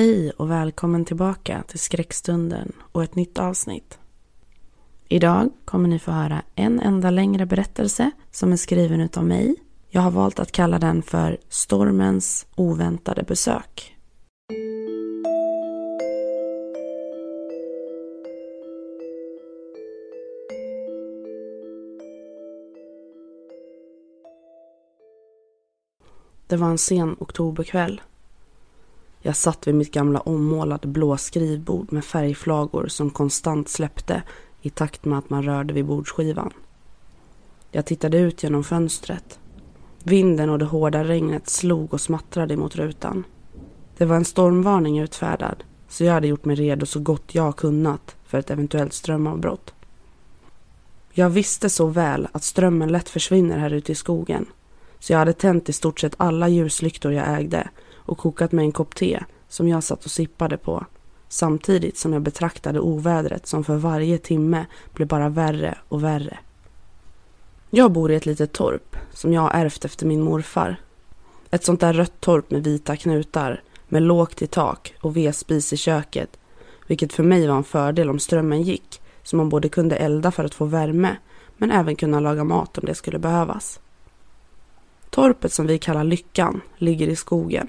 Hej och välkommen tillbaka till Skräckstunden och ett nytt avsnitt. Idag kommer ni få höra en enda längre berättelse som är skriven utav mig. Jag har valt att kalla den för Stormens oväntade besök. Det var en sen oktoberkväll. Jag satt vid mitt gamla ommålade blå skrivbord med färgflagor som konstant släppte i takt med att man rörde vid bordsskivan. Jag tittade ut genom fönstret. Vinden och det hårda regnet slog och smattrade mot rutan. Det var en stormvarning utfärdad så jag hade gjort mig redo så gott jag kunnat för ett eventuellt strömavbrott. Jag visste så väl att strömmen lätt försvinner här ute i skogen så jag hade tänt i stort sett alla ljuslyktor jag ägde och kokat mig en kopp te som jag satt och sippade på samtidigt som jag betraktade ovädret som för varje timme blev bara värre och värre. Jag bor i ett litet torp som jag har ärvt efter min morfar. Ett sånt där rött torp med vita knutar, med lågt i tak och vedspis i köket, vilket för mig var en fördel om strömmen gick, så man både kunde elda för att få värme, men även kunna laga mat om det skulle behövas. Torpet som vi kallar Lyckan ligger i skogen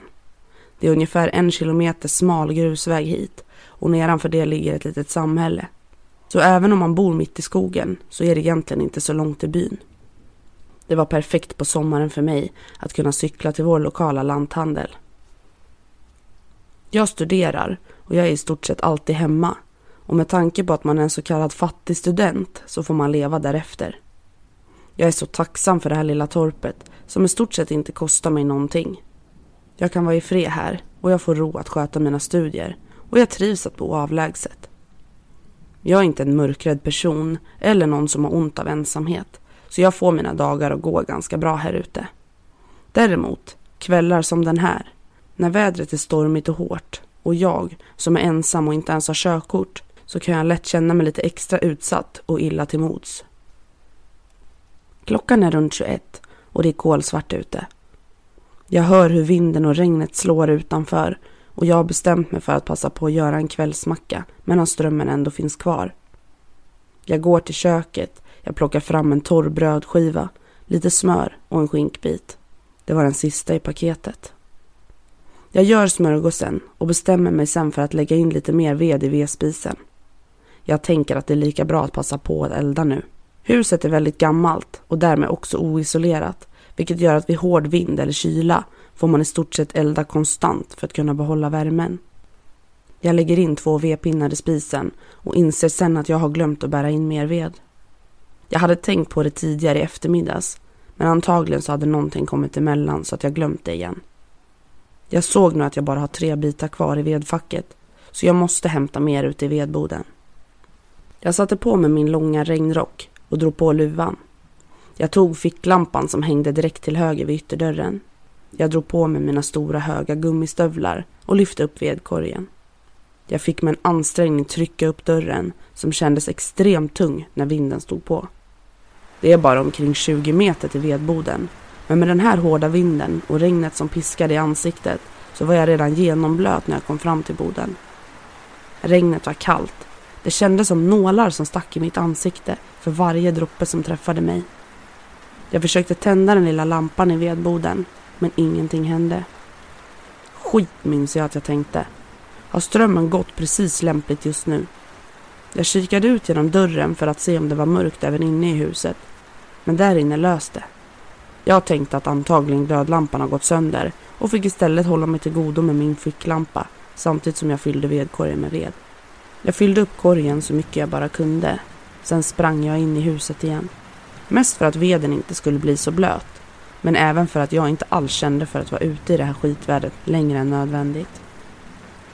det är ungefär en kilometer smal grusväg hit och nedanför det ligger ett litet samhälle. Så även om man bor mitt i skogen så är det egentligen inte så långt till byn. Det var perfekt på sommaren för mig att kunna cykla till vår lokala lanthandel. Jag studerar och jag är i stort sett alltid hemma och med tanke på att man är en så kallad fattig student så får man leva därefter. Jag är så tacksam för det här lilla torpet som i stort sett inte kostar mig någonting. Jag kan vara i fred här och jag får ro att sköta mina studier och jag trivs att bo avlägset. Jag är inte en mörkrädd person eller någon som har ont av ensamhet så jag får mina dagar att gå ganska bra här ute. Däremot, kvällar som den här, när vädret är stormigt och hårt och jag, som är ensam och inte ens har körkort, så kan jag lätt känna mig lite extra utsatt och illa till mods. Klockan är runt 21 och det är kolsvart ute. Jag hör hur vinden och regnet slår utanför och jag har bestämt mig för att passa på att göra en kvällsmacka medan strömmen ändå finns kvar. Jag går till köket, jag plockar fram en torr brödskiva, lite smör och en skinkbit. Det var den sista i paketet. Jag gör smörgåsen och bestämmer mig sen för att lägga in lite mer ved i vedspisen. Jag tänker att det är lika bra att passa på att elda nu. Huset är väldigt gammalt och därmed också oisolerat vilket gör att vid hård vind eller kyla får man i stort sett elda konstant för att kunna behålla värmen. Jag lägger in två vedpinnar i spisen och inser sen att jag har glömt att bära in mer ved. Jag hade tänkt på det tidigare i eftermiddags men antagligen så hade någonting kommit emellan så att jag glömt det igen. Jag såg nu att jag bara har tre bitar kvar i vedfacket så jag måste hämta mer ute i vedboden. Jag satte på mig min långa regnrock och drog på luvan. Jag tog ficklampan som hängde direkt till höger vid ytterdörren. Jag drog på mig mina stora höga gummistövlar och lyfte upp vedkorgen. Jag fick med en ansträngning trycka upp dörren som kändes extremt tung när vinden stod på. Det är bara omkring 20 meter till vedboden men med den här hårda vinden och regnet som piskade i ansiktet så var jag redan genomblöt när jag kom fram till boden. Regnet var kallt. Det kändes som nålar som stack i mitt ansikte för varje droppe som träffade mig. Jag försökte tända den lilla lampan i vedboden, men ingenting hände. Skit minns jag att jag tänkte. Har strömmen gått precis lämpligt just nu? Jag kikade ut genom dörren för att se om det var mörkt även inne i huset. Men där inne löste det. Jag tänkte att antagligen glödlampan har gått sönder och fick istället hålla mig till godo med min ficklampa samtidigt som jag fyllde vedkorgen med ved. Jag fyllde upp korgen så mycket jag bara kunde. Sen sprang jag in i huset igen. Mest för att veden inte skulle bli så blöt. Men även för att jag inte alls kände för att vara ute i det här skitvädret längre än nödvändigt.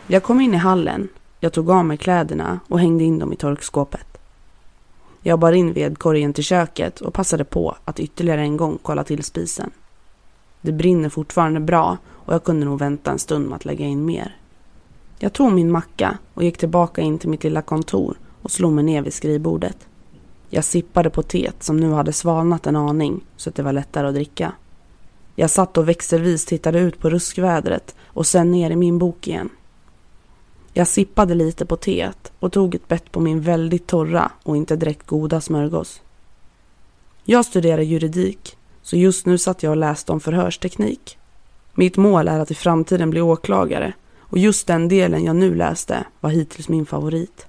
Jag kom in i hallen. Jag tog av mig kläderna och hängde in dem i torkskåpet. Jag bar in vedkorgen till köket och passade på att ytterligare en gång kolla till spisen. Det brinner fortfarande bra och jag kunde nog vänta en stund med att lägga in mer. Jag tog min macka och gick tillbaka in till mitt lilla kontor och slog mig ner vid skrivbordet. Jag sippade på teet som nu hade svalnat en aning så att det var lättare att dricka. Jag satt och växelvis tittade ut på ruskvädret och sen ner i min bok igen. Jag sippade lite på teet och tog ett bett på min väldigt torra och inte direkt goda smörgås. Jag studerar juridik, så just nu satt jag och läste om förhörsteknik. Mitt mål är att i framtiden bli åklagare och just den delen jag nu läste var hittills min favorit.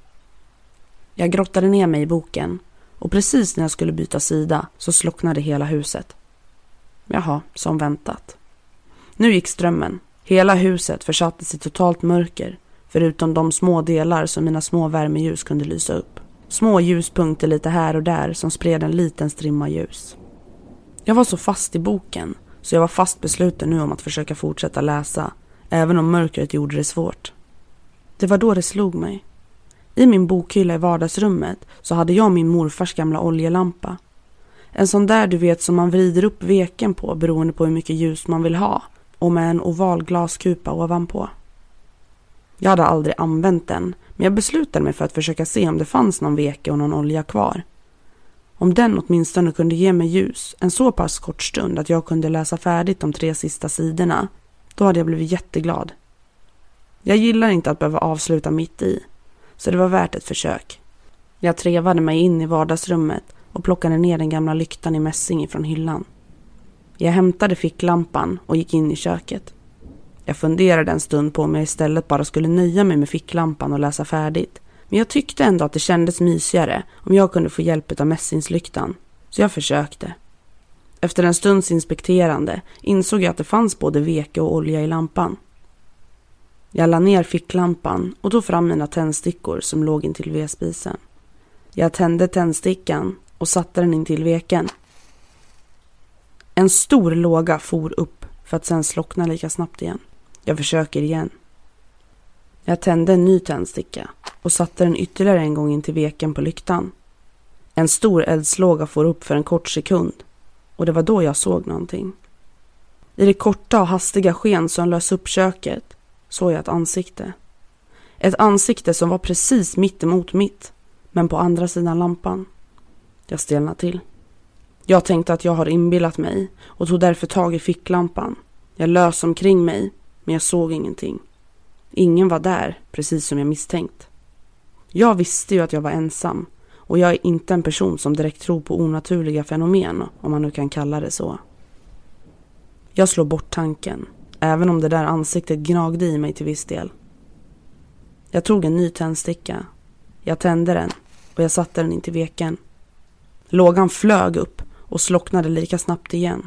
Jag grottade ner mig i boken och precis när jag skulle byta sida så slocknade hela huset. Jaha, som väntat. Nu gick strömmen. Hela huset försattes i totalt mörker förutom de små delar som mina små värmeljus kunde lysa upp. Små ljuspunkter lite här och där som spred en liten strimma ljus. Jag var så fast i boken så jag var fast besluten nu om att försöka fortsätta läsa även om mörkret gjorde det svårt. Det var då det slog mig. I min bokhylla i vardagsrummet så hade jag min morfars gamla oljelampa. En sån där du vet som man vrider upp veken på beroende på hur mycket ljus man vill ha och med en oval glaskupa ovanpå. Jag hade aldrig använt den, men jag beslutade mig för att försöka se om det fanns någon veke och någon olja kvar. Om den åtminstone kunde ge mig ljus en så pass kort stund att jag kunde läsa färdigt de tre sista sidorna, då hade jag blivit jätteglad. Jag gillar inte att behöva avsluta mitt i, så det var värt ett försök. Jag trevade mig in i vardagsrummet och plockade ner den gamla lyktan i mässing ifrån hyllan. Jag hämtade ficklampan och gick in i köket. Jag funderade en stund på om jag istället bara skulle nöja mig med ficklampan och läsa färdigt. Men jag tyckte ändå att det kändes mysigare om jag kunde få hjälp av mässingslyktan. Så jag försökte. Efter en stunds inspekterande insåg jag att det fanns både veke och olja i lampan. Jag la ner ficklampan och tog fram mina tändstickor som låg intill vedspisen. Jag tände tändstickan och satte den intill veken. En stor låga for upp för att sen slockna lika snabbt igen. Jag försöker igen. Jag tände en ny tändsticka och satte den ytterligare en gång in till veken på lyktan. En stor eldslåga for upp för en kort sekund och det var då jag såg någonting. I det korta och hastiga sken som lös upp köket såg jag ett ansikte. Ett ansikte som var precis mitt emot mitt, men på andra sidan lampan. Jag stelnade till. Jag tänkte att jag har inbillat mig och tog därför tag i ficklampan. Jag lös omkring mig men jag såg ingenting. Ingen var där, precis som jag misstänkt. Jag visste ju att jag var ensam och jag är inte en person som direkt tror på onaturliga fenomen, om man nu kan kalla det så. Jag slår bort tanken, även om det där ansiktet gnagde i mig till viss del. Jag tog en ny tändsticka. Jag tände den och jag satte den in till veken. Lågan flög upp och slocknade lika snabbt igen.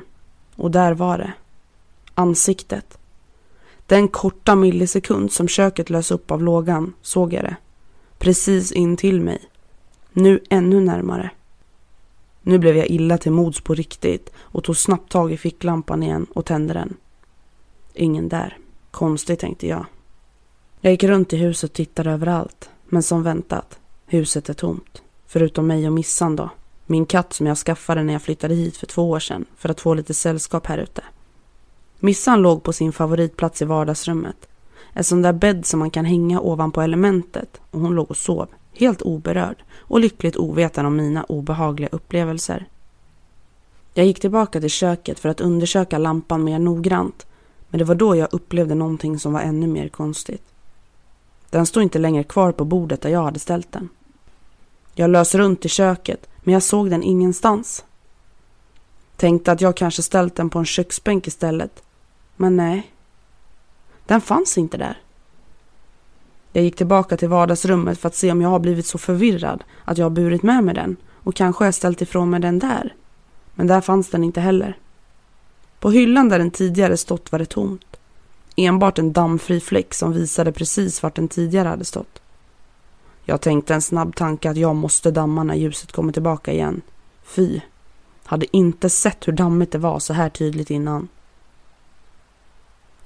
Och där var det. Ansiktet. Den korta millisekund som köket lös upp av lågan såg jag det. Precis in till mig. Nu ännu närmare. Nu blev jag illa till mods på riktigt och tog snabbt tag i ficklampan igen och tände den. Ingen där. Konstigt tänkte jag. Jag gick runt i huset och tittade överallt. Men som väntat, huset är tomt. Förutom mig och Missan då. Min katt som jag skaffade när jag flyttade hit för två år sedan för att få lite sällskap här ute. Missan låg på sin favoritplats i vardagsrummet. En sån där bädd som man kan hänga ovanpå elementet och hon låg och sov, helt oberörd och lyckligt ovetande om mina obehagliga upplevelser. Jag gick tillbaka till köket för att undersöka lampan mer noggrant men det var då jag upplevde någonting som var ännu mer konstigt. Den stod inte längre kvar på bordet där jag hade ställt den. Jag lös runt i köket men jag såg den ingenstans. Tänkte att jag kanske ställt den på en köksbänk istället Men nej, den fanns inte där. Jag gick tillbaka till vardagsrummet för att se om jag har blivit så förvirrad att jag har burit med mig den och kanske har jag ställt ifrån mig den där. Men där fanns den inte heller. På hyllan där den tidigare stått var det tomt. Enbart en dammfri fläck som visade precis vart den tidigare hade stått. Jag tänkte en snabb tanke att jag måste damma när ljuset kommer tillbaka igen. Fy. Hade inte sett hur dammigt det var så här tydligt innan.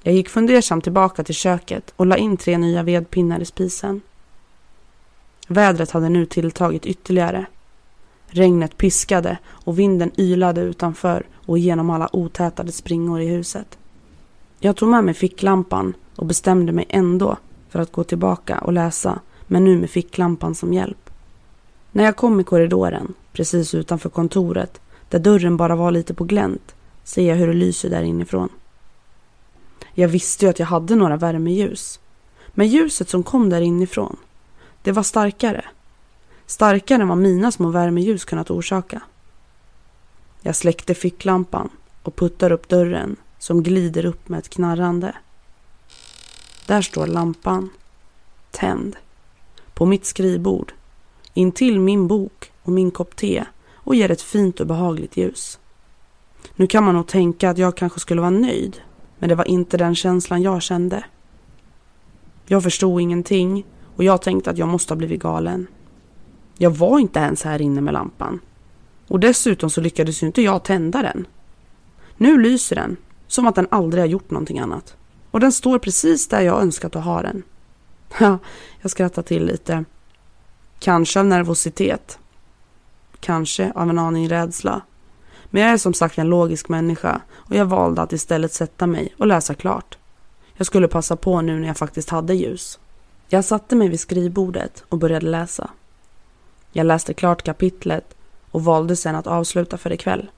Jag gick fundersam tillbaka till köket och la in tre nya vedpinnar i spisen. Vädret hade nu tilltagit ytterligare. Regnet piskade och vinden ylade utanför och genom alla otätade springor i huset. Jag tog med mig ficklampan och bestämde mig ändå för att gå tillbaka och läsa, men nu med ficklampan som hjälp. När jag kom i korridoren, precis utanför kontoret, där dörren bara var lite på glänt, ser jag hur det lyser där inifrån. Jag visste ju att jag hade några värmeljus. Men ljuset som kom där inifrån, det var starkare. Starkare än vad mina små värmeljus kunnat orsaka. Jag släckte ficklampan och puttar upp dörren som glider upp med ett knarrande. Där står lampan, tänd, på mitt skrivbord, intill min bok och min kopp te och ger ett fint och behagligt ljus. Nu kan man nog tänka att jag kanske skulle vara nöjd men det var inte den känslan jag kände. Jag förstod ingenting och jag tänkte att jag måste ha blivit galen. Jag var inte ens här inne med lampan. Och dessutom så lyckades ju inte jag tända den. Nu lyser den, som att den aldrig har gjort någonting annat. Och den står precis där jag önskat att ha den. Ja, jag skrattar till lite. Kanske av nervositet. Kanske av en aning rädsla. Men jag är som sagt en logisk människa och jag valde att istället sätta mig och läsa klart. Jag skulle passa på nu när jag faktiskt hade ljus. Jag satte mig vid skrivbordet och började läsa. Jag läste klart kapitlet och valde sen att avsluta för ikväll.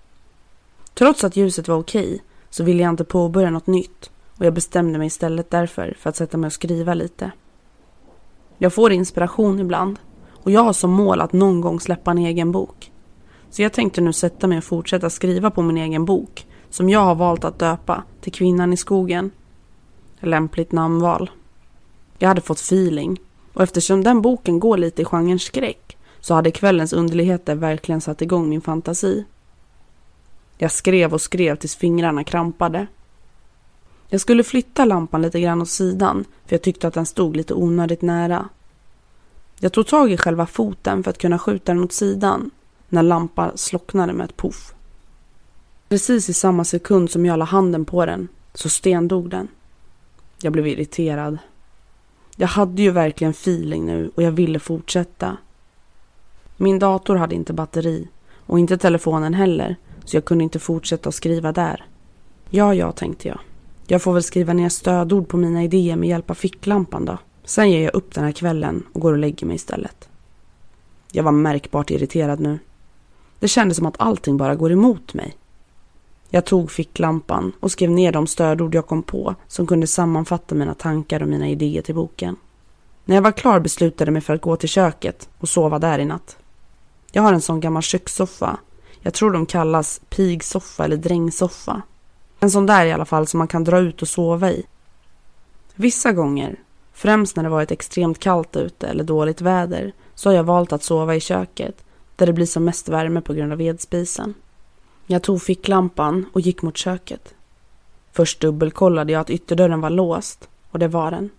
Trots att ljuset var okej så ville jag inte påbörja något nytt och jag bestämde mig istället därför för att sätta mig och skriva lite. Jag får inspiration ibland och jag har som mål att någon gång släppa en egen bok. Så jag tänkte nu sätta mig och fortsätta skriva på min egen bok som jag har valt att döpa till Kvinnan i skogen. Lämpligt namnval. Jag hade fått feeling och eftersom den boken går lite i genren skräck så hade kvällens underligheter verkligen satt igång min fantasi. Jag skrev och skrev tills fingrarna krampade. Jag skulle flytta lampan lite grann åt sidan för jag tyckte att den stod lite onödigt nära. Jag tog tag i själva foten för att kunna skjuta den åt sidan när lampan slocknade med ett poff. Precis i samma sekund som jag la handen på den så stendog den. Jag blev irriterad. Jag hade ju verkligen feeling nu och jag ville fortsätta. Min dator hade inte batteri och inte telefonen heller så jag kunde inte fortsätta att skriva där. Ja, ja, tänkte jag. Jag får väl skriva ner stödord på mina idéer med hjälp av ficklampan då. Sen ger jag upp den här kvällen och går och lägger mig istället. Jag var märkbart irriterad nu. Det kändes som att allting bara går emot mig. Jag tog ficklampan och skrev ner de stödord jag kom på som kunde sammanfatta mina tankar och mina idéer till boken. När jag var klar beslutade jag mig för att gå till köket och sova där i natt. Jag har en sån gammal kökssoffa. Jag tror de kallas pigsoffa eller drängsoffa. En sån där i alla fall som man kan dra ut och sova i. Vissa gånger, främst när det varit extremt kallt ute eller dåligt väder, så har jag valt att sova i köket där det blir som mest värme på grund av vedspisen. Jag tog ficklampan och gick mot köket. Först dubbelkollade jag att ytterdörren var låst och det var den.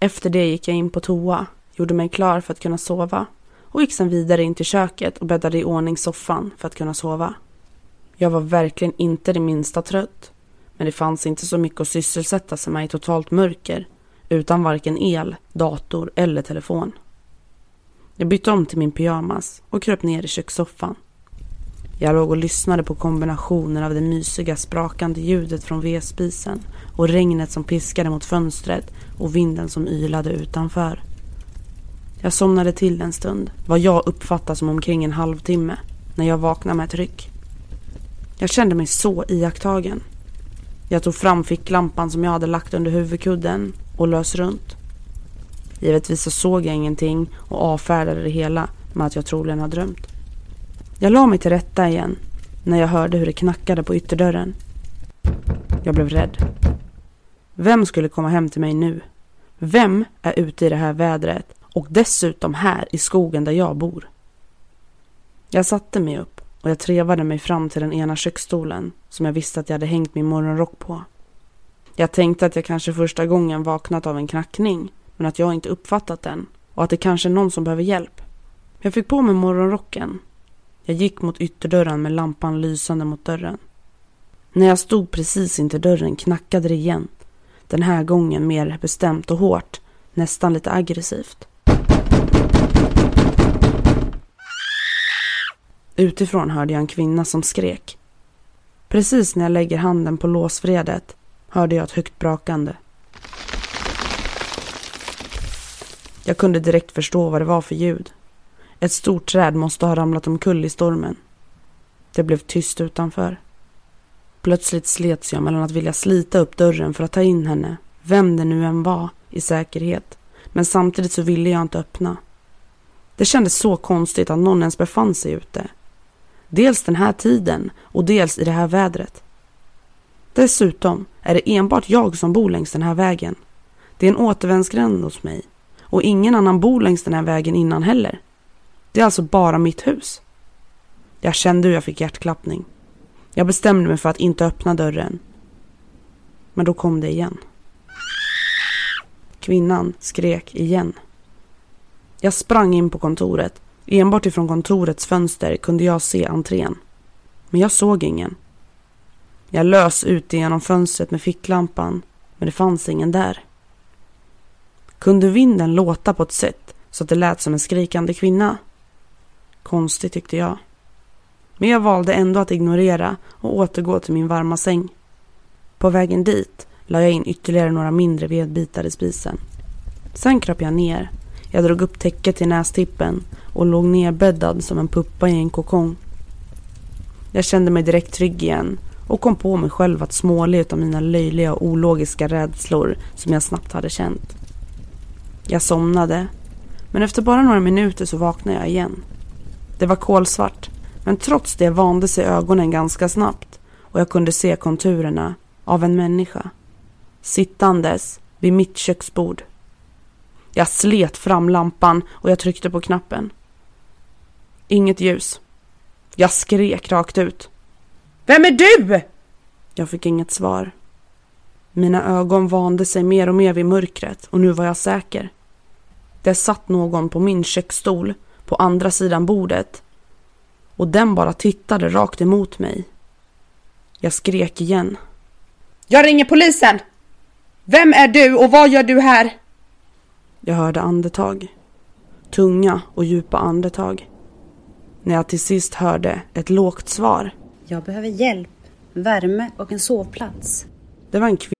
Efter det gick jag in på toa, gjorde mig klar för att kunna sova och gick sedan vidare in till köket och bäddade i ordning soffan för att kunna sova. Jag var verkligen inte det minsta trött, men det fanns inte så mycket att sysselsätta sig med i totalt mörker utan varken el, dator eller telefon. Jag bytte om till min pyjamas och kröp ner i kökssoffan. Jag låg och lyssnade på kombinationen av det mysiga sprakande ljudet från vedspisen och regnet som piskade mot fönstret och vinden som ylade utanför. Jag somnade till en stund, vad jag uppfattar som omkring en halvtimme, när jag vaknade med ett ryck. Jag kände mig så iakttagen. Jag tog fram ficklampan som jag hade lagt under huvudkudden och lös runt. Givetvis så såg jag ingenting och avfärdade det hela med att jag troligen har drömt. Jag la mig till rätta igen när jag hörde hur det knackade på ytterdörren. Jag blev rädd. Vem skulle komma hem till mig nu? Vem är ute i det här vädret och dessutom här i skogen där jag bor? Jag satte mig upp och jag trevade mig fram till den ena köksstolen som jag visste att jag hade hängt min morgonrock på. Jag tänkte att jag kanske första gången vaknat av en knackning men att jag inte uppfattat den och att det kanske är någon som behöver hjälp. Jag fick på mig morgonrocken. Jag gick mot ytterdörren med lampan lysande mot dörren. När jag stod precis intill dörren knackade det igen. Den här gången mer bestämt och hårt, nästan lite aggressivt. Utifrån hörde jag en kvinna som skrek. Precis när jag lägger handen på låsvredet hörde jag ett högt brakande. Jag kunde direkt förstå vad det var för ljud. Ett stort träd måste ha ramlat omkull i stormen. Det blev tyst utanför. Plötsligt slets jag mellan att vilja slita upp dörren för att ta in henne, vem det nu än var, i säkerhet. Men samtidigt så ville jag inte öppna. Det kändes så konstigt att någon ens befann sig ute. Dels den här tiden och dels i det här vädret. Dessutom är det enbart jag som bor längs den här vägen. Det är en återvändsgränd hos mig och ingen annan bor längs den här vägen innan heller. Det är alltså bara mitt hus. Jag kände hur jag fick hjärtklappning. Jag bestämde mig för att inte öppna dörren. Men då kom det igen. Kvinnan skrek igen. Jag sprang in på kontoret. Enbart ifrån kontorets fönster kunde jag se entrén. Men jag såg ingen. Jag lös ut genom fönstret med ficklampan, men det fanns ingen där. Kunde vinden låta på ett sätt så att det lät som en skrikande kvinna? Konstigt tyckte jag. Men jag valde ändå att ignorera och återgå till min varma säng. På vägen dit la jag in ytterligare några mindre vedbitar i spisen. Sen kröp jag ner. Jag drog upp täcket till nästippen och låg nerbäddad som en puppa i en kokong. Jag kände mig direkt trygg igen och kom på mig själv att småle utav mina löjliga och ologiska rädslor som jag snabbt hade känt. Jag somnade, men efter bara några minuter så vaknade jag igen. Det var kolsvart, men trots det vande sig ögonen ganska snabbt och jag kunde se konturerna av en människa. Sittandes vid mitt köksbord. Jag slet fram lampan och jag tryckte på knappen. Inget ljus. Jag skrek rakt ut. Vem är du? Jag fick inget svar. Mina ögon vande sig mer och mer vid mörkret och nu var jag säker. Det satt någon på min köksstol på andra sidan bordet och den bara tittade rakt emot mig. Jag skrek igen. Jag ringer polisen! Vem är du och vad gör du här? Jag hörde andetag. Tunga och djupa andetag. När jag till sist hörde ett lågt svar. Jag behöver hjälp, värme och en sovplats. Det var en kvinna.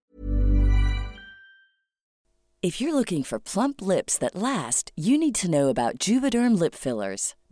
If you're looking for plump lips that last, you need to know about Juvederm lip fillers.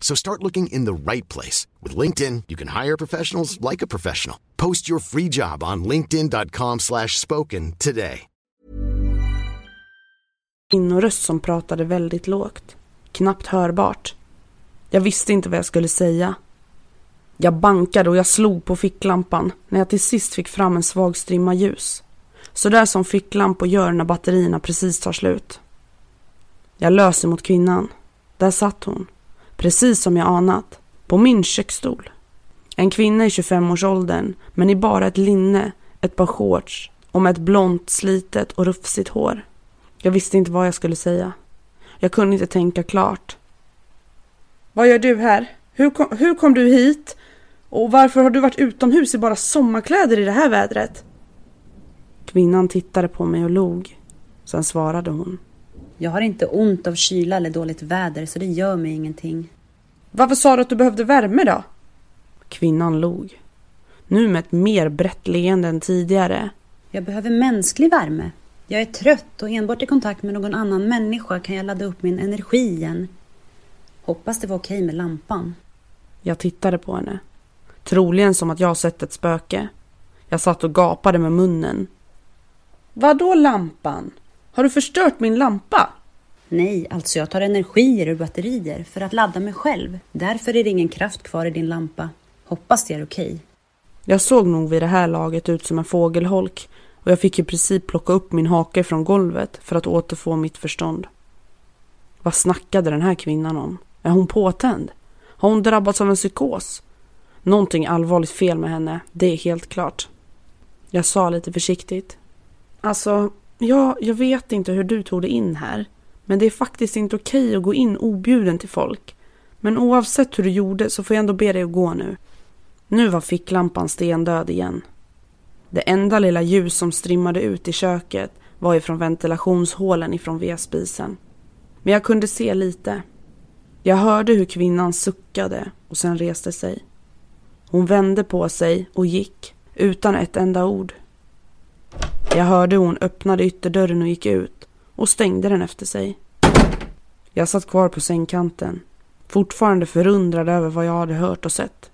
So start looking in the right place. With LinkedIn, you can hire professionals like a professional. Post your free job on linkedin.com slash spoken today. Kvinnoröst som pratade väldigt lågt. knappt hörbart. Jag visste inte vad jag skulle säga. Jag bankade och jag slog på ficklampan när jag till sist fick fram en svag strimma ljus. Så där som ficklampor gör när batterierna precis tar slut. Jag löser mot kvinnan. Där satt hon. Precis som jag anat. På min köksstol. En kvinna i 25-årsåldern, men i bara ett linne, ett par shorts och med ett blont, slitet och rufsigt hår. Jag visste inte vad jag skulle säga. Jag kunde inte tänka klart. Vad gör du här? Hur kom, hur kom du hit? Och varför har du varit utomhus i bara sommarkläder i det här vädret? Kvinnan tittade på mig och log. Sen svarade hon. Jag har inte ont av kyla eller dåligt väder så det gör mig ingenting. Varför sa du att du behövde värme då? Kvinnan log. Nu med ett mer brett leende än tidigare. Jag behöver mänsklig värme. Jag är trött och enbart i kontakt med någon annan människa kan jag ladda upp min energi igen. Hoppas det var okej med lampan. Jag tittade på henne. Troligen som att jag sett ett spöke. Jag satt och gapade med munnen. Vadå lampan? Har du förstört min lampa? Nej, alltså jag tar energier ur batterier för att ladda mig själv. Därför är det ingen kraft kvar i din lampa. Hoppas det är okej. Jag såg nog vid det här laget ut som en fågelholk och jag fick i princip plocka upp min hake från golvet för att återfå mitt förstånd. Vad snackade den här kvinnan om? Är hon påtänd? Har hon drabbats av en psykos? Någonting allvarligt fel med henne, det är helt klart. Jag sa lite försiktigt. Alltså, ja, jag vet inte hur du tog dig in här. Men det är faktiskt inte okej att gå in objuden till folk. Men oavsett hur du gjorde så får jag ändå be dig att gå nu. Nu var ficklampan stendöd igen. Det enda lilla ljus som strimmade ut i köket var ifrån ventilationshålen ifrån vedspisen. Men jag kunde se lite. Jag hörde hur kvinnan suckade och sen reste sig. Hon vände på sig och gick utan ett enda ord. Jag hörde hur hon öppnade ytterdörren och gick ut och stängde den efter sig. Jag satt kvar på sängkanten, fortfarande förundrad över vad jag hade hört och sett.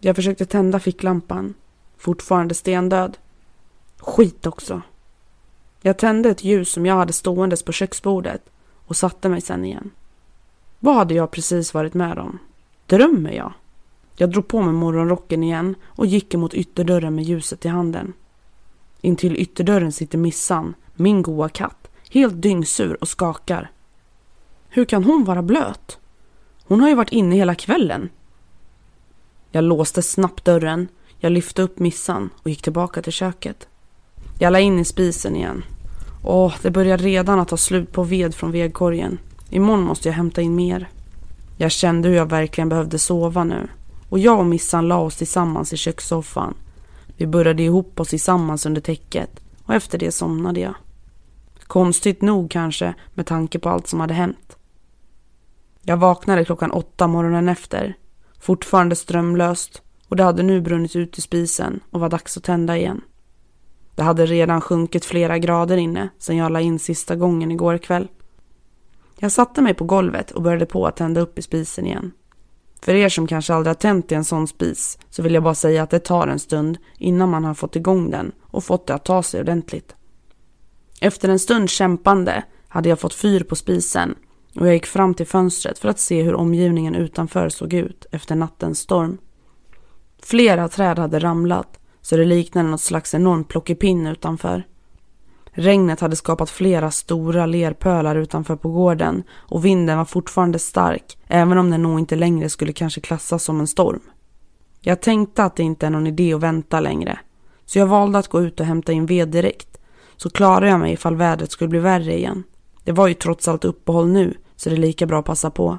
Jag försökte tända ficklampan, fortfarande stendöd. Skit också. Jag tände ett ljus som jag hade ståendes på köksbordet och satte mig sen igen. Vad hade jag precis varit med om? Drömmer jag? Jag drog på mig morgonrocken igen och gick emot ytterdörren med ljuset i handen. Intill ytterdörren sitter Missan, min goa katt, helt dyngsur och skakar. Hur kan hon vara blöt? Hon har ju varit inne hela kvällen. Jag låste snabbt dörren, jag lyfte upp Missan och gick tillbaka till köket. Jag la in i spisen igen. Åh, det börjar redan att ta slut på ved från vedkorgen. Imorgon måste jag hämta in mer. Jag kände hur jag verkligen behövde sova nu. Och jag och Missan la oss tillsammans i kökssoffan. Vi började ihop oss tillsammans under täcket och efter det somnade jag. Konstigt nog kanske med tanke på allt som hade hänt. Jag vaknade klockan åtta morgonen efter. Fortfarande strömlöst och det hade nu brunnit ut i spisen och var dags att tända igen. Det hade redan sjunkit flera grader inne sedan jag la in sista gången igår kväll. Jag satte mig på golvet och började på att tända upp i spisen igen. För er som kanske aldrig har tänt i en sån spis så vill jag bara säga att det tar en stund innan man har fått igång den och fått det att ta sig ordentligt. Efter en stund kämpande hade jag fått fyr på spisen och jag gick fram till fönstret för att se hur omgivningen utanför såg ut efter nattens storm. Flera träd hade ramlat så det liknade något slags enorm plockepinn utanför. Regnet hade skapat flera stora lerpölar utanför på gården och vinden var fortfarande stark, även om den nog inte längre skulle kanske klassas som en storm. Jag tänkte att det inte är någon idé att vänta längre, så jag valde att gå ut och hämta in ved direkt, så klarar jag mig ifall vädret skulle bli värre igen. Det var ju trots allt uppehåll nu, så det är lika bra att passa på.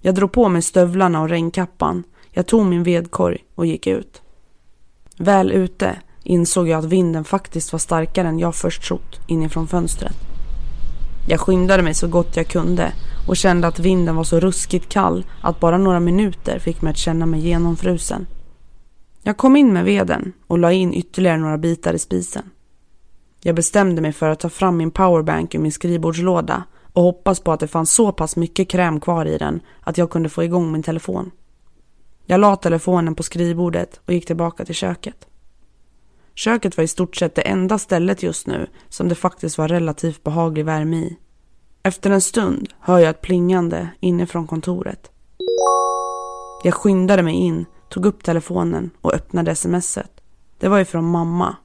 Jag drog på mig stövlarna och regnkappan, jag tog min vedkorg och gick ut. Väl ute insåg jag att vinden faktiskt var starkare än jag först trott inifrån fönstret. Jag skyndade mig så gott jag kunde och kände att vinden var så ruskigt kall att bara några minuter fick mig att känna mig genomfrusen. Jag kom in med veden och la in ytterligare några bitar i spisen. Jag bestämde mig för att ta fram min powerbank ur min skrivbordslåda och hoppas på att det fanns så pass mycket kräm kvar i den att jag kunde få igång min telefon. Jag la telefonen på skrivbordet och gick tillbaka till köket. Köket var i stort sett det enda stället just nu som det faktiskt var relativt behaglig värme i. Efter en stund hör jag ett plingande inifrån kontoret. Jag skyndade mig in, tog upp telefonen och öppnade smset. Det var ju från mamma.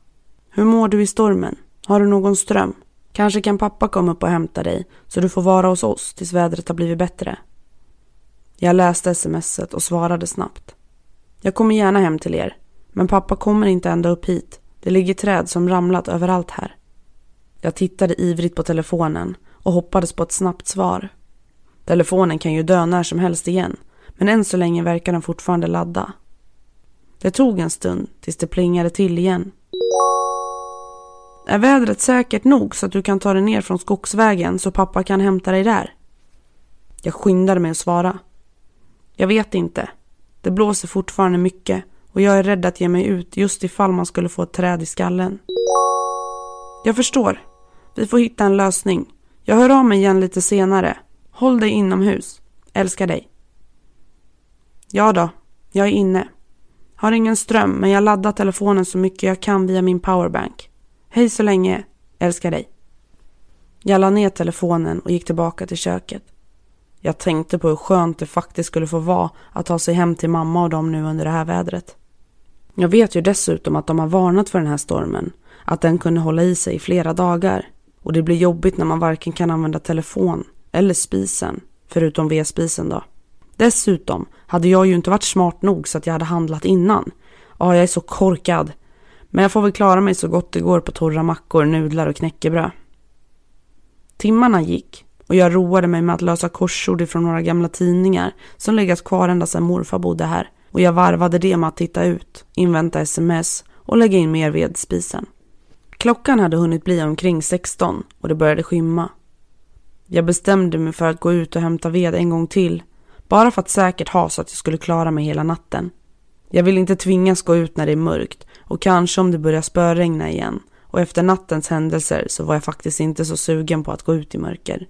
Hur mår du i stormen? Har du någon ström? Kanske kan pappa komma upp och hämta dig så du får vara hos oss tills vädret har blivit bättre. Jag läste smset och svarade snabbt. Jag kommer gärna hem till er, men pappa kommer inte ända upp hit. Det ligger träd som ramlat överallt här. Jag tittade ivrigt på telefonen och hoppades på ett snabbt svar. Telefonen kan ju dö när som helst igen, men än så länge verkar den fortfarande ladda. Det tog en stund tills det plingade till igen. Är vädret säkert nog så att du kan ta dig ner från skogsvägen så pappa kan hämta dig där? Jag skyndade mig att svara. Jag vet inte. Det blåser fortfarande mycket och jag är rädd att ge mig ut just ifall man skulle få ett träd i skallen. Jag förstår. Vi får hitta en lösning. Jag hör av mig igen lite senare. Håll dig inomhus. Älskar dig. Ja då, jag är inne. Har ingen ström men jag laddar telefonen så mycket jag kan via min powerbank. Hej så länge. Älskar dig. Jag la ner telefonen och gick tillbaka till köket. Jag tänkte på hur skönt det faktiskt skulle få vara att ta sig hem till mamma och dem nu under det här vädret. Jag vet ju dessutom att de har varnat för den här stormen, att den kunde hålla i sig i flera dagar. Och det blir jobbigt när man varken kan använda telefon eller spisen, förutom vedspisen då. Dessutom hade jag ju inte varit smart nog så att jag hade handlat innan. Ja, jag är så korkad. Men jag får väl klara mig så gott det går på torra mackor, nudlar och knäckebröd. Timmarna gick och jag roade mig med att lösa korsord ifrån några gamla tidningar som legat kvar ända sedan morfar bodde här och jag varvade det med att titta ut, invänta sms och lägga in mer ved spisen. Klockan hade hunnit bli omkring 16 och det började skymma. Jag bestämde mig för att gå ut och hämta ved en gång till, bara för att säkert ha så att jag skulle klara mig hela natten. Jag vill inte tvingas gå ut när det är mörkt och kanske om det börjar spöregna igen och efter nattens händelser så var jag faktiskt inte så sugen på att gå ut i mörker.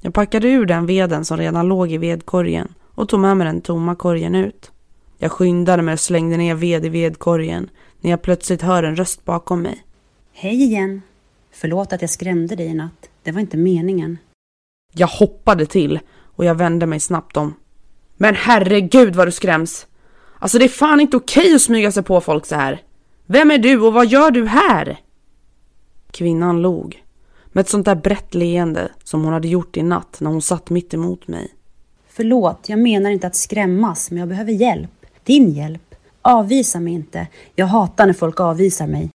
Jag packade ur den veden som redan låg i vedkorgen och tog med mig den tomma korgen ut. Jag skyndade mig och slängde ner ved i vedkorgen när jag plötsligt hör en röst bakom mig. Hej igen! Förlåt att jag skrämde dig i natt. Det var inte meningen. Jag hoppade till och jag vände mig snabbt om. Men herregud vad du skräms! Alltså det är fan inte okej att smyga sig på folk så här. Vem är du och vad gör du här? Kvinnan log. Med ett sånt där brett leende som hon hade gjort i natt när hon satt mitt emot mig. Förlåt, jag menar inte att skrämmas, men jag behöver hjälp. Din hjälp. Avvisa mig inte. Jag hatar när folk avvisar mig.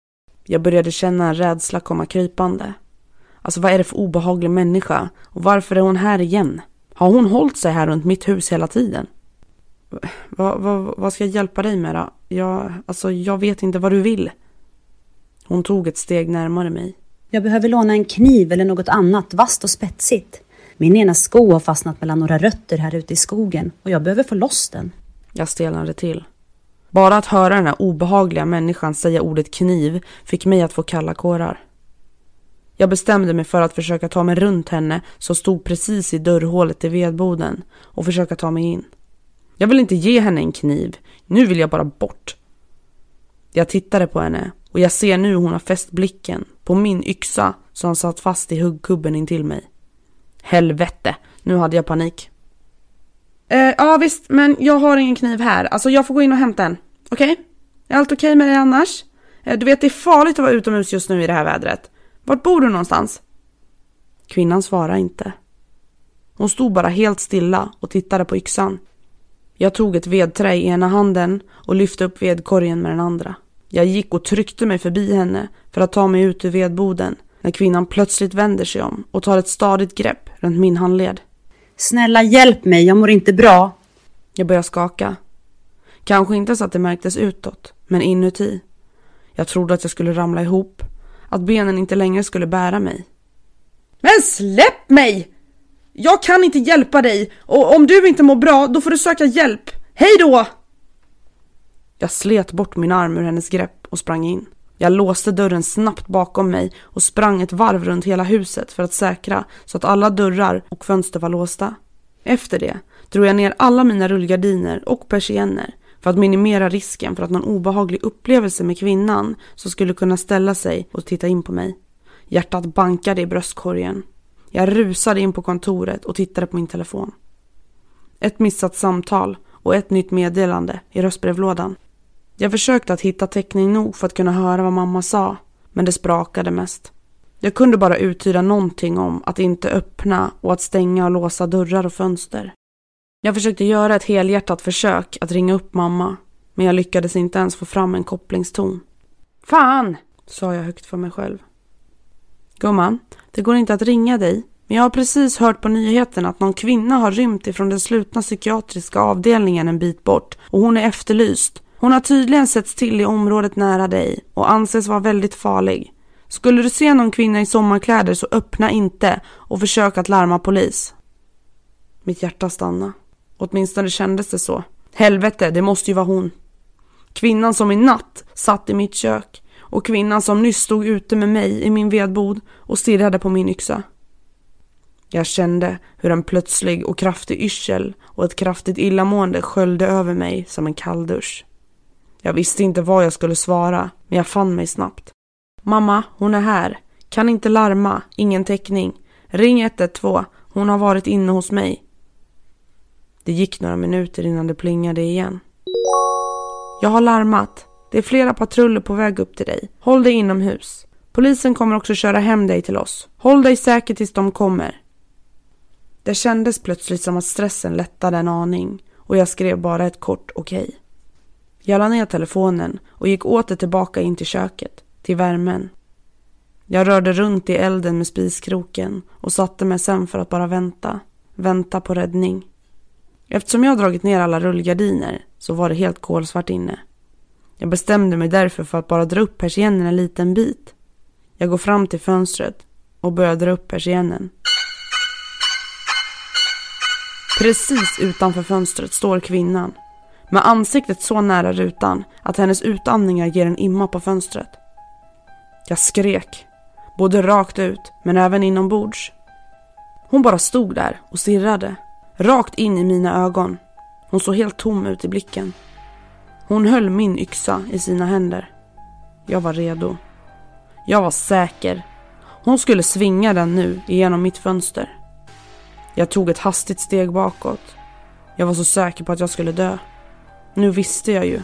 Jag började känna en rädsla komma krypande. Alltså vad är det för obehaglig människa? Och varför är hon här igen? Har hon hållit sig här runt mitt hus hela tiden? Vad, vad, vad ska jag hjälpa dig med då? Jag, alltså, jag vet inte vad du vill. Hon tog ett steg närmare mig. Jag behöver låna en kniv eller något annat vasst och spetsigt. Min ena sko har fastnat mellan några rötter här ute i skogen och jag behöver få loss den. Jag stelnade till. Bara att höra den här obehagliga människan säga ordet kniv fick mig att få kalla kårar. Jag bestämde mig för att försöka ta mig runt henne som stod precis i dörrhålet till vedboden och försöka ta mig in. Jag vill inte ge henne en kniv, nu vill jag bara bort. Jag tittade på henne och jag ser nu hon har fäst blicken på min yxa som satt fast i huggkubben intill mig. Helvete, nu hade jag panik. Eh, ja visst, men jag har ingen kniv här. Alltså jag får gå in och hämta en. Okej? Okay? Är allt okej okay med dig annars? Eh, du vet det är farligt att vara utomhus just nu i det här vädret. Vart bor du någonstans? Kvinnan svarade inte. Hon stod bara helt stilla och tittade på yxan. Jag tog ett vedträ i ena handen och lyfte upp vedkorgen med den andra. Jag gick och tryckte mig förbi henne för att ta mig ut ur vedboden när kvinnan plötsligt vänder sig om och tar ett stadigt grepp runt min handled. Snälla hjälp mig, jag mår inte bra. Jag börjar skaka. Kanske inte så att det märktes utåt, men inuti. Jag trodde att jag skulle ramla ihop, att benen inte längre skulle bära mig. Men släpp mig! Jag kan inte hjälpa dig och om du inte mår bra då får du söka hjälp. Hej då! Jag slet bort min arm ur hennes grepp och sprang in. Jag låste dörren snabbt bakom mig och sprang ett varv runt hela huset för att säkra så att alla dörrar och fönster var låsta. Efter det drog jag ner alla mina rullgardiner och persienner för att minimera risken för att någon obehaglig upplevelse med kvinnan som skulle kunna ställa sig och titta in på mig. Hjärtat bankade i bröstkorgen. Jag rusade in på kontoret och tittade på min telefon. Ett missat samtal och ett nytt meddelande i röstbrevlådan. Jag försökte att hitta täckning nog för att kunna höra vad mamma sa, men det sprakade mest. Jag kunde bara uttyda någonting om att inte öppna och att stänga och låsa dörrar och fönster. Jag försökte göra ett helhjärtat försök att ringa upp mamma, men jag lyckades inte ens få fram en kopplingston. Fan, sa jag högt för mig själv. Gumman, det går inte att ringa dig, men jag har precis hört på nyheterna att någon kvinna har rymt ifrån den slutna psykiatriska avdelningen en bit bort och hon är efterlyst. Hon har tydligen setts till i området nära dig och anses vara väldigt farlig. Skulle du se någon kvinna i sommarkläder så öppna inte och försök att larma polis. Mitt hjärta stannade. Åtminstone kändes det så. Helvete, det måste ju vara hon. Kvinnan som i natt satt i mitt kök och kvinnan som nyss stod ute med mig i min vedbod och stirrade på min yxa. Jag kände hur en plötslig och kraftig yrsel och ett kraftigt illamående sköljde över mig som en kalldusch. Jag visste inte vad jag skulle svara, men jag fann mig snabbt. Mamma, hon är här. Kan inte larma, ingen täckning. Ring 112, hon har varit inne hos mig. Det gick några minuter innan det plingade igen. Jag har larmat. Det är flera patruller på väg upp till dig. Håll dig inomhus. Polisen kommer också köra hem dig till oss. Håll dig säker tills de kommer. Det kändes plötsligt som att stressen lättade en aning och jag skrev bara ett kort okej. Okay. Jag la ner telefonen och gick åter tillbaka in till köket, till värmen. Jag rörde runt i elden med spiskroken och satte mig sen för att bara vänta, vänta på räddning. Eftersom jag dragit ner alla rullgardiner så var det helt kolsvart inne. Jag bestämde mig därför för att bara dra upp persiennen en liten bit. Jag går fram till fönstret och börjar dra upp persiennen. Precis utanför fönstret står kvinnan med ansiktet så nära rutan att hennes utandningar ger en imma på fönstret. Jag skrek, både rakt ut men även inombords. Hon bara stod där och stirrade, rakt in i mina ögon. Hon såg helt tom ut i blicken. Hon höll min yxa i sina händer. Jag var redo. Jag var säker. Hon skulle svinga den nu igenom mitt fönster. Jag tog ett hastigt steg bakåt. Jag var så säker på att jag skulle dö. Nu visste jag ju.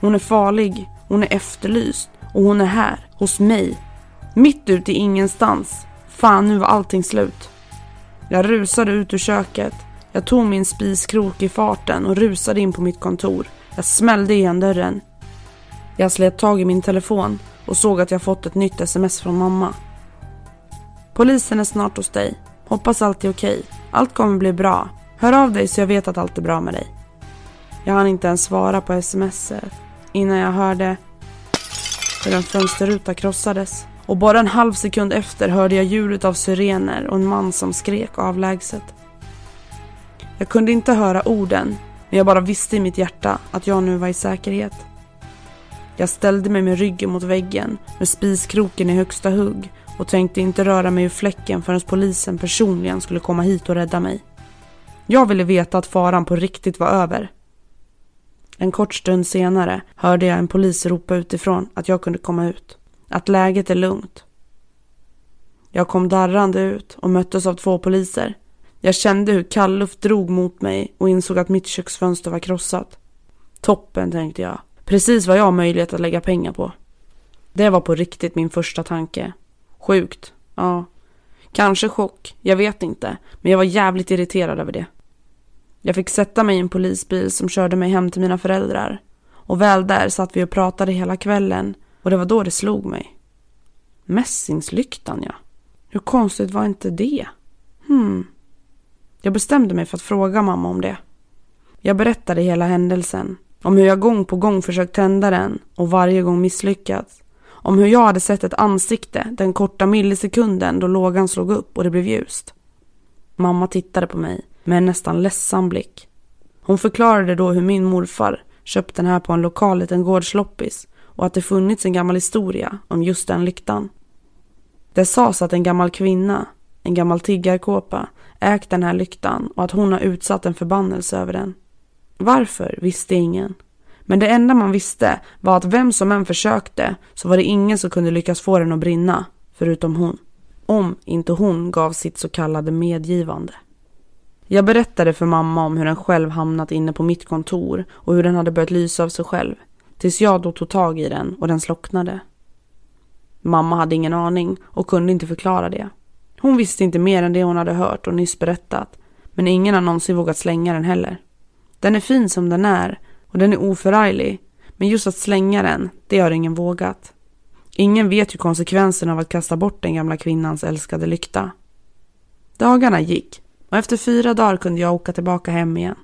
Hon är farlig, hon är efterlyst och hon är här, hos mig. Mitt ute i ingenstans. Fan, nu var allting slut. Jag rusade ut ur köket. Jag tog min spiskrok i farten och rusade in på mitt kontor. Jag smällde igen dörren. Jag slet tag i min telefon och såg att jag fått ett nytt sms från mamma. Polisen är snart hos dig. Hoppas allt är okej. Allt kommer bli bra. Hör av dig så jag vet att allt är bra med dig. Jag hann inte ens svara på smset innan jag hörde hur en fönsterruta krossades. Och bara en halv sekund efter hörde jag ljudet av syrener och en man som skrek avlägset. Jag kunde inte höra orden, men jag bara visste i mitt hjärta att jag nu var i säkerhet. Jag ställde mig med ryggen mot väggen med spiskroken i högsta hugg och tänkte inte röra mig ur fläcken förrän polisen personligen skulle komma hit och rädda mig. Jag ville veta att faran på riktigt var över. En kort stund senare hörde jag en polis ropa utifrån att jag kunde komma ut. Att läget är lugnt. Jag kom darrande ut och möttes av två poliser. Jag kände hur kall luft drog mot mig och insåg att mitt köksfönster var krossat. Toppen, tänkte jag. Precis vad jag har möjlighet att lägga pengar på. Det var på riktigt min första tanke. Sjukt, ja. Kanske chock, jag vet inte. Men jag var jävligt irriterad över det. Jag fick sätta mig i en polisbil som körde mig hem till mina föräldrar. Och väl där satt vi och pratade hela kvällen och det var då det slog mig. Mässingslyktan, ja. Hur konstigt var inte det? Hmm. Jag bestämde mig för att fråga mamma om det. Jag berättade hela händelsen. Om hur jag gång på gång försökt tända den och varje gång misslyckats. Om hur jag hade sett ett ansikte den korta millisekunden då lågan slog upp och det blev ljust. Mamma tittade på mig med en nästan ledsam blick. Hon förklarade då hur min morfar köpt den här på en lokal liten gårdsloppis och att det funnits en gammal historia om just den lyktan. Det sades att en gammal kvinna, en gammal tiggarkåpa, ägt den här lyktan och att hon har utsatt en förbannelse över den. Varför visste ingen. Men det enda man visste var att vem som än försökte så var det ingen som kunde lyckas få den att brinna, förutom hon. om inte hon gav sitt så kallade medgivande. Jag berättade för mamma om hur den själv hamnat inne på mitt kontor och hur den hade börjat lysa av sig själv. Tills jag då tog tag i den och den slocknade. Mamma hade ingen aning och kunde inte förklara det. Hon visste inte mer än det hon hade hört och nyss berättat. Men ingen har någonsin vågat slänga den heller. Den är fin som den är och den är oförarglig. Men just att slänga den, det har ingen vågat. Ingen vet ju konsekvenserna av att kasta bort den gamla kvinnans älskade lykta. Dagarna gick och efter fyra dagar kunde jag åka tillbaka hem igen.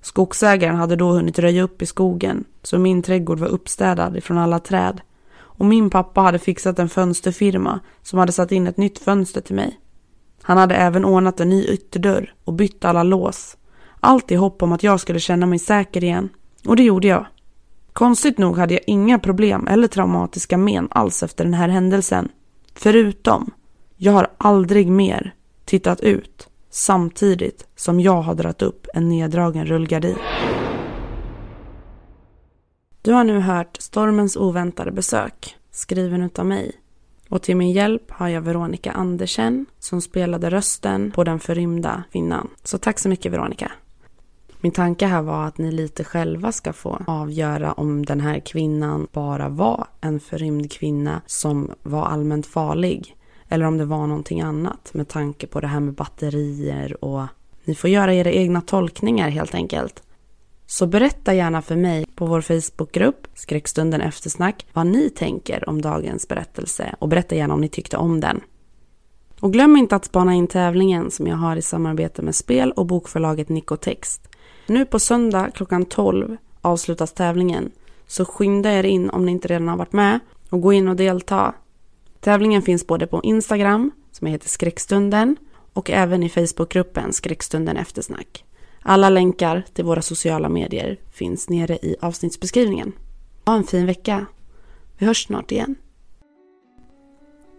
Skogsägaren hade då hunnit röja upp i skogen så min trädgård var uppstädad ifrån alla träd och min pappa hade fixat en fönsterfirma som hade satt in ett nytt fönster till mig. Han hade även ordnat en ny ytterdörr och bytt alla lås. Allt i hopp om att jag skulle känna mig säker igen. Och det gjorde jag. Konstigt nog hade jag inga problem eller traumatiska men alls efter den här händelsen. Förutom, jag har aldrig mer tittat ut samtidigt som jag har dragit upp en neddragen rullgardin. Du har nu hört Stormens oväntade besök, skriven utav mig. Och till min hjälp har jag Veronica Andersen som spelade rösten på den förrymda kvinnan. Så tack så mycket Veronica. Min tanke här var att ni lite själva ska få avgöra om den här kvinnan bara var en förrymd kvinna som var allmänt farlig. Eller om det var någonting annat med tanke på det här med batterier och ni får göra era egna tolkningar helt enkelt. Så berätta gärna för mig på vår Facebookgrupp Skräckstunden eftersnack vad ni tänker om dagens berättelse och berätta gärna om ni tyckte om den. Och glöm inte att spana in tävlingen som jag har i samarbete med spel och bokförlaget Nikotext. Nu på söndag klockan 12 avslutas tävlingen så skynda er in om ni inte redan har varit med och gå in och delta. Tävlingen finns både på Instagram som heter Skräckstunden och även i Facebookgruppen Skräckstunden eftersnack. Alla länkar till våra sociala medier finns nere i avsnittsbeskrivningen. Ha en fin vecka. Vi hörs snart igen.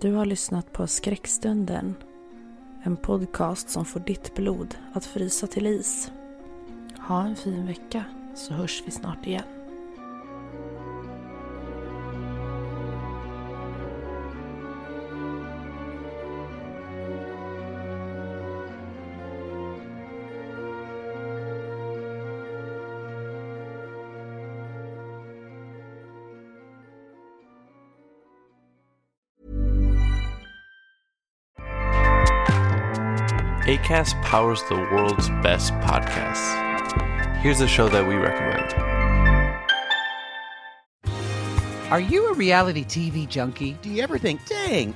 Du har lyssnat på Skräckstunden. En podcast som får ditt blod att frysa till is. Ha en fin vecka så hörs vi snart igen. ACAST powers the world's best podcasts. Here's a show that we recommend. Are you a reality TV junkie? Do you ever think, dang,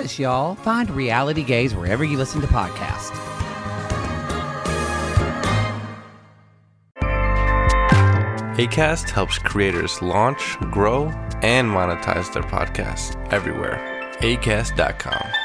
us, y'all. Find Reality Gaze wherever you listen to podcasts. ACAST helps creators launch, grow, and monetize their podcasts everywhere. ACAST.com.